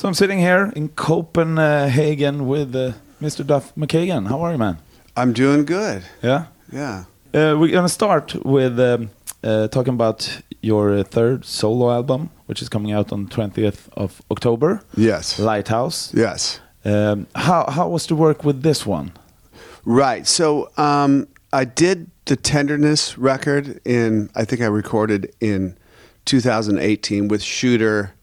So I'm sitting here in Copenhagen with uh, Mr. Duff McKagan. How are you, man? I'm doing good. Yeah. Yeah. Uh, we're gonna start with um, uh, talking about your uh, third solo album, which is coming out on 20th of October. Yes. Lighthouse. Yes. Um, how how was the work with this one? Right. So um, I did the Tenderness record in, I think I recorded in 2018 with Shooter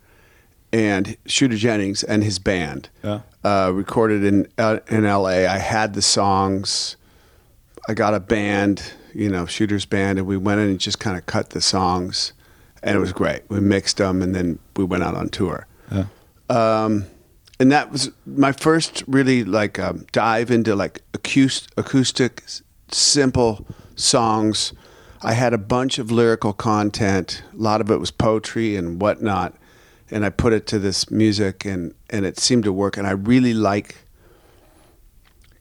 and Shooter Jennings and his band. Yeah. Uh, recorded in uh, in LA. I had the songs. I got a band, you know, Shooter's band, and we went in and just kind of cut the songs, and it was great. We mixed them, and then we went out on tour. Yeah. um, and that was my first really like um, dive into like acoustic, acoustic, simple songs. I had a bunch of lyrical content. A lot of it was poetry and whatnot, and I put it to this music, and and it seemed to work. And I really like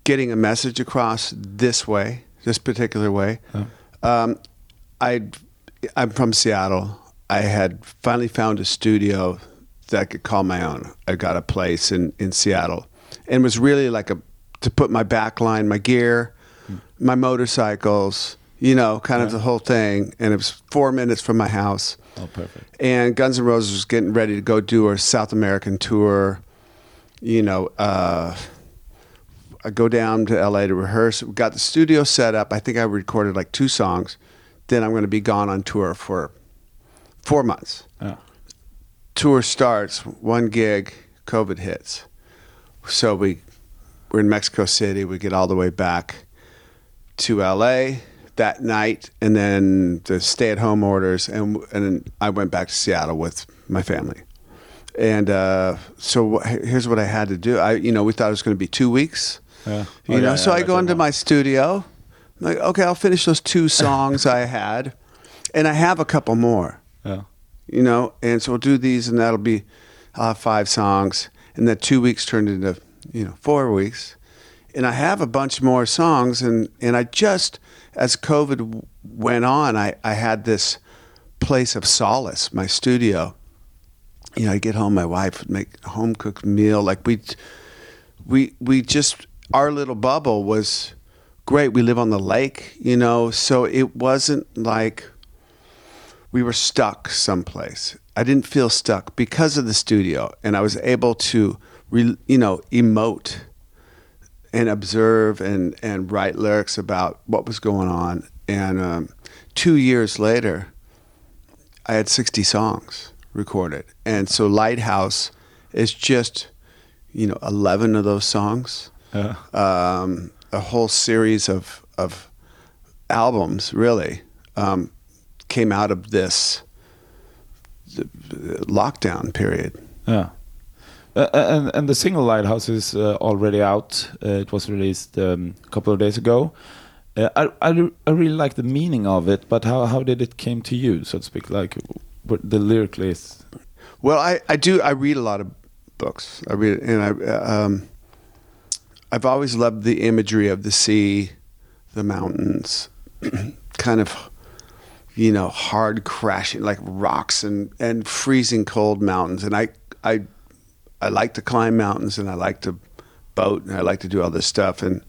getting a message across this way, this particular way. Um, I I'm from Seattle. I had finally found a studio that I could call my own. I got a place in in Seattle, and it was really like a to put my back line, my gear, my motorcycles, you know, kind of the whole thing. And it was four minutes from my house. Oh, perfect. And Guns N' Roses was getting ready to go do a South American tour. You know, uh, I go down to LA to rehearse. We got the studio set up. I think I recorded like two songs. Then I'm going to be gone on tour for four months. Yeah. Tour starts, one gig, COVID hits. So we we're in Mexico City. We get all the way back to LA that night, and then the stay-at-home orders, and and I went back to Seattle with my family. And uh, so here's what I had to do. I, you know, we thought it was going to be two weeks. Yeah. You Oh, know, yeah, so yeah, I go into my studio. I'm like, okay, I'll finish those two songs I had, and I have a couple more Yeah. you know, and so we'll do these, and that'll be uh, five songs, and that two weeks turned into you know four weeks, and I have a bunch more songs, and and I just as COVID went on, I I had this place of solace, my studio. You know, I get home, my wife would make a home cooked meal, like we we we just our little bubble was great. We live on the lake, you know, so it wasn't like we were stuck someplace. I didn't feel stuck because of the studio, and I was able to, re, you know, emote and observe and and write lyrics about what was going on. And um, two years later, I had sixty songs recorded, and so Lighthouse is just, you know, eleven of those songs. Yeah. Um, a whole series of of albums really um, came out of this lockdown period. Yeah. Uh, and and the single Lighthouse is uh, already out. Uh, it was released um, a couple of days ago. Uh, I, I I really like the meaning of it, but how how did it came to you, so to speak? Like the lyrically is. Well, I, I do I read a lot of books. I read and I um, I've always loved the imagery of the sea, the mountains, kind of you know hard crashing like rocks and and freezing cold mountains. And I I I like to climb mountains and I like to boat and I like to do all this stuff and.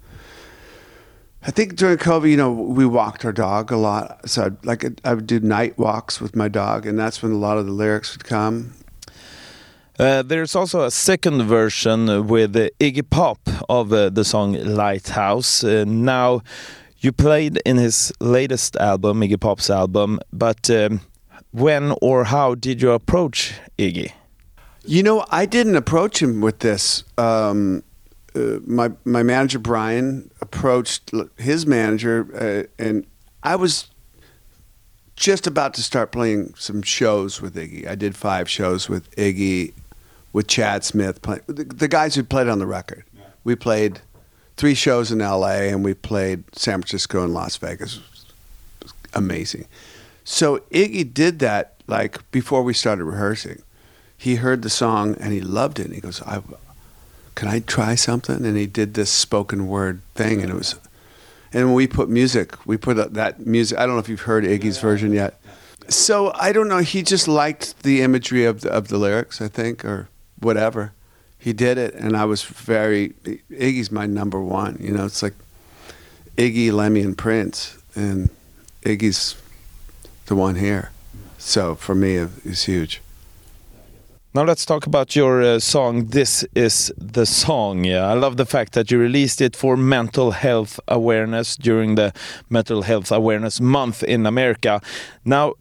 I think during COVID, you know, we walked our dog a lot. So I'd, like I would do night walks with my dog, and that's when a lot of the lyrics would come. Uh, there's also a second version with uh, Iggy Pop of uh, the song Lighthouse. Uh, now, you played in his latest album, Iggy Pop's album, but um, when or how did you approach Iggy? You know, I didn't approach him with this. Um, uh, my my manager Brian approached his manager, uh, and I was just about to start playing some shows with Iggy. I did five shows with Iggy, with Chad Smith, play, the, the guys who played on the record. We played three shows in L.A. and we played San Francisco and Las Vegas. It was amazing. So Iggy did that like before we started rehearsing. He heard the song and he loved it. And he goes, I, "Can I try something?" And he did this spoken word thing, and it was. And when we put music, we put that- music. I don't know if you've heard Iggy's version yet. So I don't know. He just liked the imagery of the, of the lyrics, I think, or whatever. he did it, and I was very Iggy's my number one. You know, it's like Iggy, Lemmy, and Prince, and Iggy's the one here. So for me, it's huge. Now let's talk about your uh, song This is the Song. Yeah, I love the fact that you released it for mental health awareness during the Mental Health Awareness Month in America. Now,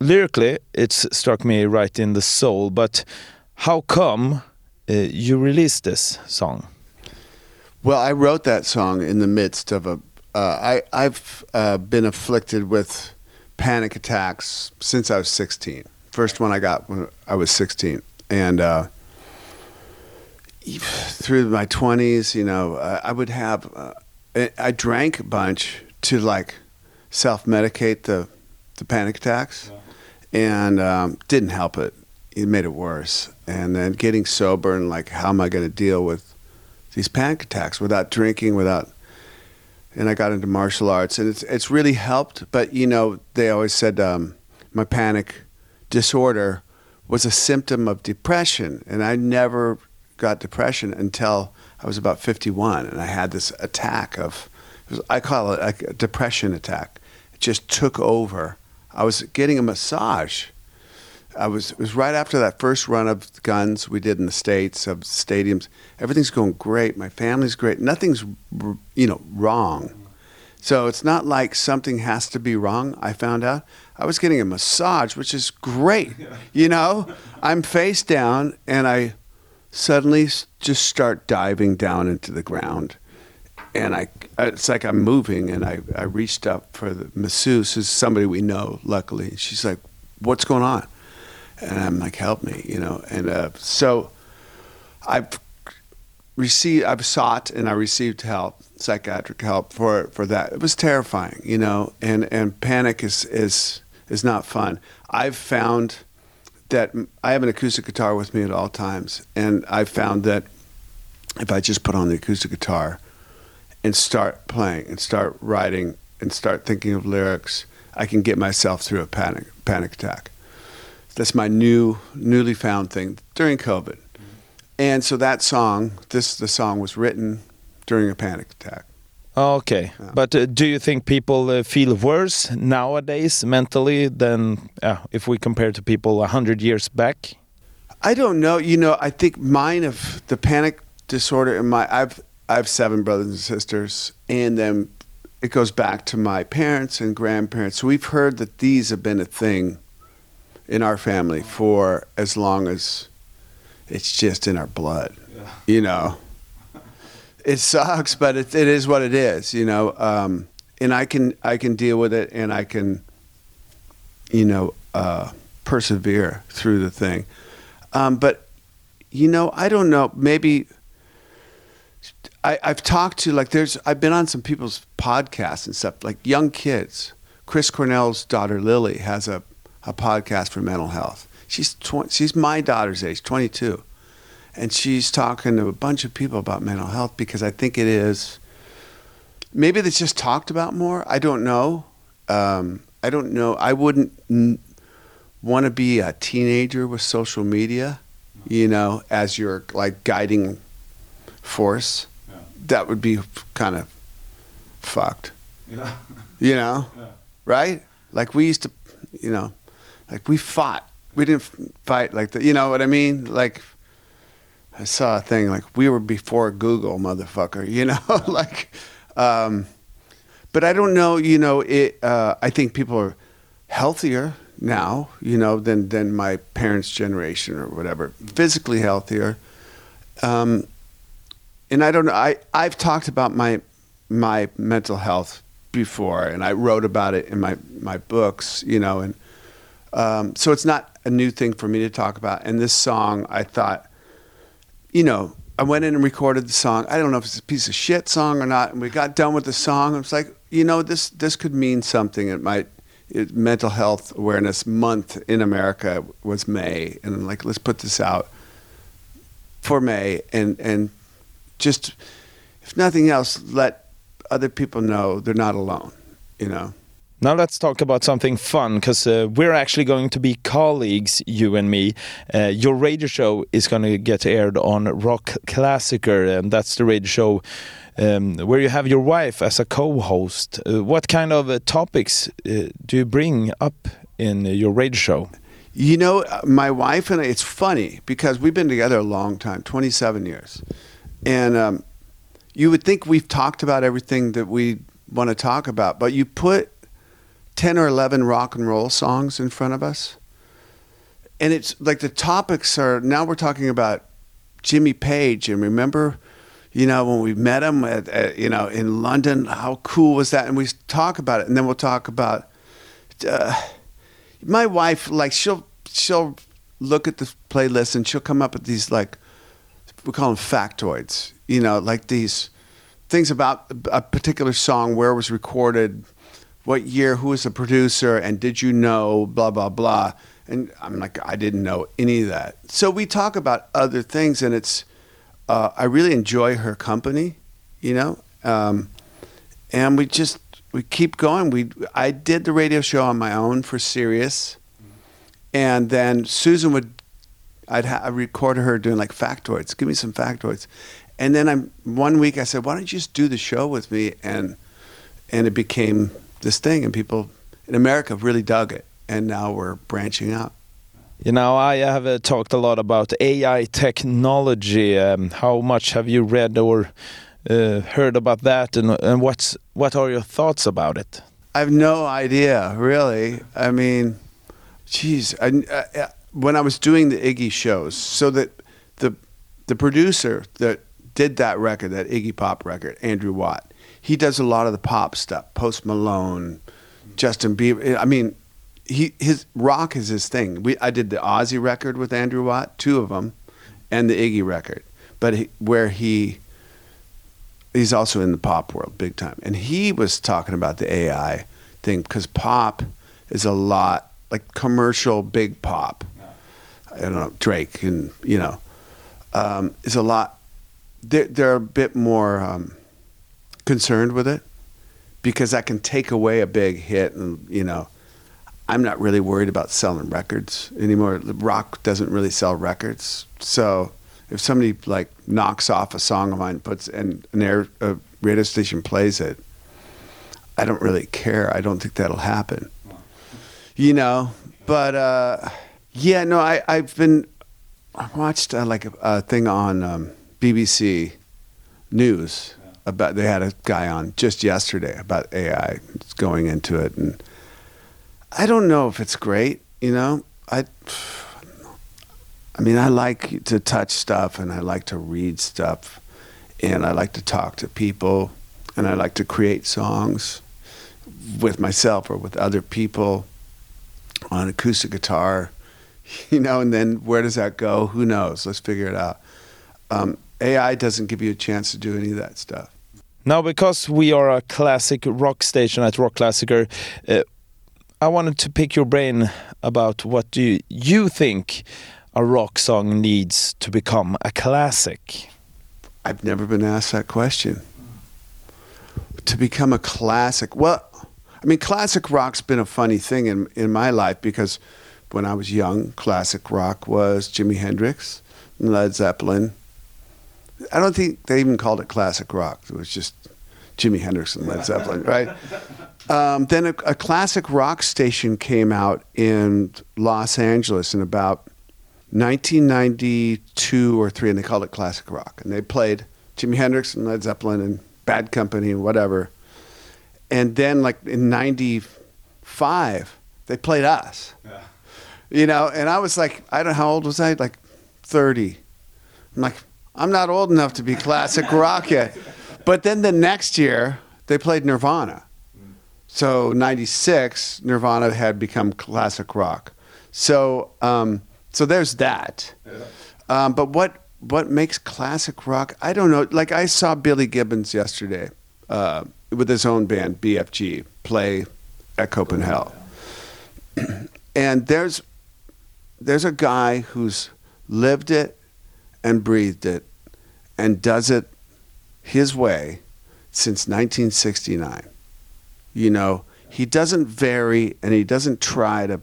lyrically, it's struck me right in the soul, but how come uh, you released this song? Well, I wrote that song in the midst of a. Uh, I, I've uh, been afflicted with panic attacks since I was 16. First one I got when I was 16 and uh, through my 20s you know i would have uh, i drank a bunch to like self-medicate the the panic attacks. Yeah. and um, didn't help it. It made it worse. And then getting sober and like how am i going to deal with these panic attacks without drinking without and i got into martial arts. And it's it's really helped. But you know they always said um, my panic disorder was a symptom of depression. And I never got depression until I was about 51. And I had this attack of, was, I call it a depression attack. It just took over. I was getting a massage. I was, it was right after that first run of guns we did in the States, of stadiums. Everything's going great. My family's great. Nothing's, you know, wrong. So it's not like something has to be wrong, I found out. I was getting a massage, which is great. You know, I'm face down and I suddenly just start diving down into the ground. And I, it's like I'm moving, and I, I reached up for the masseuse, who's somebody we know, luckily. She's like, What's going on? And I'm like, Help me, you know. And uh, so I've received, I've sought and I received help, psychiatric help for, for that. It was terrifying, you know, and, and panic is, is is not fun. I've found that I have an acoustic guitar with me at all times, and I've found that if I just put on the acoustic guitar and start playing and start writing and start thinking of lyrics, I can get myself through a panic panic attack. That's my new newly found thing during COVID. And so that song, this the song was written during a panic attack. Okay, yeah. but uh, do you think people uh, feel worse nowadays mentally than uh, if we compare to people a hundred years back? I don't know. You know, I think mine of the panic disorder in my I've I have seven brothers and sisters, and then it goes back to my parents and grandparents. So we've heard that these have been a thing in our family for as long as it's just in our blood. Yeah. You know it sucks, but it, it is what it is, you know. Um, and I can I can deal with it, and I can, you know, uh, persevere through the thing. Um, but you know, I don't know. Maybe I, I've talked to like there's I've been on some people's podcasts and stuff like young kids. Chris Cornell's daughter Lily has a a podcast for mental health. She's 20, she's my daughter's age, 22 and she's talking to a bunch of people about mental health because I think it is maybe it's just talked about more. I don't know. Um, I don't know. I wouldn't n- want to be a teenager with social media, you know, as your like guiding force. Yeah. That would be kind of fucked. Yeah. You know, yeah. right? Like we used to, you know, like we fought. We didn't fight like that. You know what I mean? Like I saw a thing like we were before Google, motherfucker. You know, like, um, but I don't know. You know, it. Uh, I think people are healthier now. You know, than than my parents' generation or whatever. Physically healthier. Um, and I don't know. I I've talked about my my mental health before, and I wrote about it in my my books. You know, and um, so it's not a new thing for me to talk about. And this song, I thought you know, I went in and recorded the song. I don't know if it's a piece of shit song or not. And we got done with the song. I was like, you know, this this could mean something. It might. It, Mental Health Awareness Month in America was May, and I'm like, let's put this out for May, and and just if nothing else, let other people know they're not alone. You know. Now let's talk about something fun because uh, we're actually going to be colleagues, you and me. Uh, your radio show is going to get aired on Rock Classicer, and that's the radio show um, where you have your wife as a co-host. Uh, what kind of uh, topics uh, do you bring up in your radio show? You know, uh, my wife and I, it's funny because we've been together a long time 27 years. And um, you would think we've talked about everything that we want to talk about, but you put 10 or 11 rock and roll songs in front of us. And it's like the topics are now we're talking about Jimmy Page. And remember, you know, when we met him at, at you know, in London, how cool was that? And we talk about it. And then we'll talk about uh, my wife, like, she'll, she'll look at the playlist and she'll come up with these, like, we call them factoids, you know, like these things about a particular song, where it was recorded, what year, who was the producer, and did you know, blah, blah, blah. And I'm like, I didn't know any of that. So we talk about other things, and it's, uh, I really enjoy her company, you know, um, and we just, we keep going. We, I did the radio show on my own for Sirius, and then Susan would, I'd ha- I'd record her doing like factoids. Give me some factoids, and then I'm one week I said, why don't you just do the show with me? And and it became this thing, and people in America really dug it, and now we're branching out. You know, I have uh, talked a lot about AI technology. Um, how much have you read or uh, heard about that, and, and what's what are your thoughts about it? I have no idea, really. I mean, geez, I, I, when I was doing the Iggy shows, so that the the producer that did that record, that Iggy Pop record, Andrew Watt, he does a lot of the pop stuff. Post Malone, Justin Bieber. I mean, he his rock is his thing. We I did the Ozzy record with Andrew Watt, two of them, and the Iggy record, but he, where he he's also in the pop world big time, and he was talking about the AI thing because pop is a lot like commercial big pop. I don't know Drake and you know um, is a lot. They're, they're a bit more. Um, concerned with it because that can take away a big hit and you know i'm not really worried about selling records anymore. Rock doesn't really sell records. So if somebody like knocks off a song of mine puts and an air a radio station plays it i don't really care. I don't think that'll happen. You know but uh, yeah no i i've been i watched uh, like a, a, thing on um, bbc news about they had a guy on just yesterday about AI going into it, and I don't know if it's great. You know, I. I mean, I like to touch stuff, and I like to read stuff, and I like to talk to people, and I like to create songs with myself or with other people on acoustic guitar, you know. And then where does that go? Who knows? Let's figure it out. Um, AI doesn't give you a chance to do any of that stuff. Now, because we are a classic rock station at Rockklassiker, uh, I wanted to pick your brain about what do you, you think a rock song needs to become a classic? I've never been asked that question. To become a classic, well, I mean, classic rock's been a funny thing in in my life because when I was young, classic rock was Jimi Hendrix, Led Zeppelin, I don't think they even called it classic rock. It was just Jimi Hendrix and Led Zeppelin, right? Um, then a, a, classic rock station came out in Los Angeles in about 1992 or three, and they called it classic rock. And they played Jimi Hendrix and Led Zeppelin and Bad Company and whatever. And then, like in '95, they played us. Yeah. You know, and I was like, I don't know how old was I? Like 30. I'm like, I'm not old enough to be classic rock yet. But then the next year, they played Nirvana. So 96, Nirvana had become classic rock. So, um, so there's that. Um, but what, what makes classic rock? I don't know. Like I saw Billy Gibbons yesterday uh, with his own band, BFG, play at Copenhagen. and there's, there's a guy who's lived it and breathed it and does it his way since 1969. You know, he doesn't vary and he doesn't try to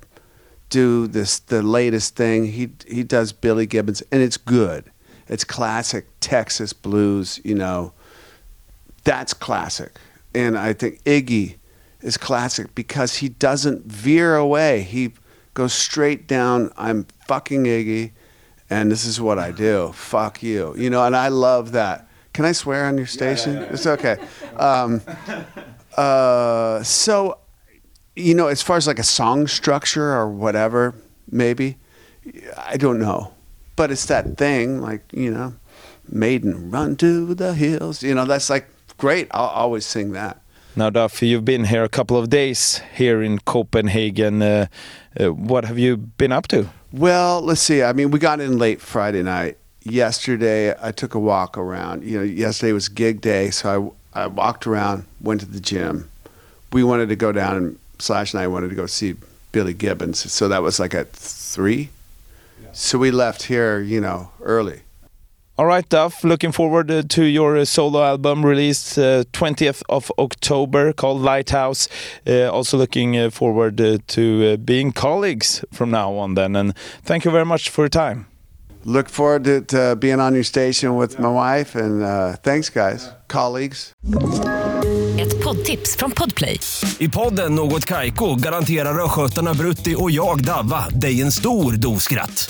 do this the latest thing. He he does Billy Gibbons and it's good. It's classic Texas blues, you know. That's classic. And I think Iggy is classic because he doesn't veer away. He goes straight down, I'm fucking Iggy and this is what I do. Fuck you. You know, and I love that. Can I swear on your station? Yeah, yeah, yeah. It's okay. Um, uh, so, you know, as far as like a song structure or whatever, maybe, I don't know. But it's that thing, like, you know, Maiden, run to the hills. You know, that's like great. I'll always sing that. Now, Duff, you've been here a couple of days here in Copenhagen. Uh, uh, what have you been up to? Well, let's see. I mean, we got in late Friday night. Yesterday, I took a walk around. You know, yesterday was gig day, so I, I walked around, went to the gym. We wanted to go down, and Slash and I wanted to go see Billy Gibbons. So that was like at three. Yeah. So we left here, you know, early. All right, Duff. Looking forward uh, to your uh, solo album released uh, 20th of October called Lighthouse. Uh, also looking uh, forward uh, to being colleagues from now on. Then, and thank you very much for your time. Look forward to, to being on your station with my wife, and thanks, guys, colleagues. Ett poddtips från Podplay. I podden Något Kaiko garanterar östgötarna Brutti och jag, Davva, dig en stor dos skratt.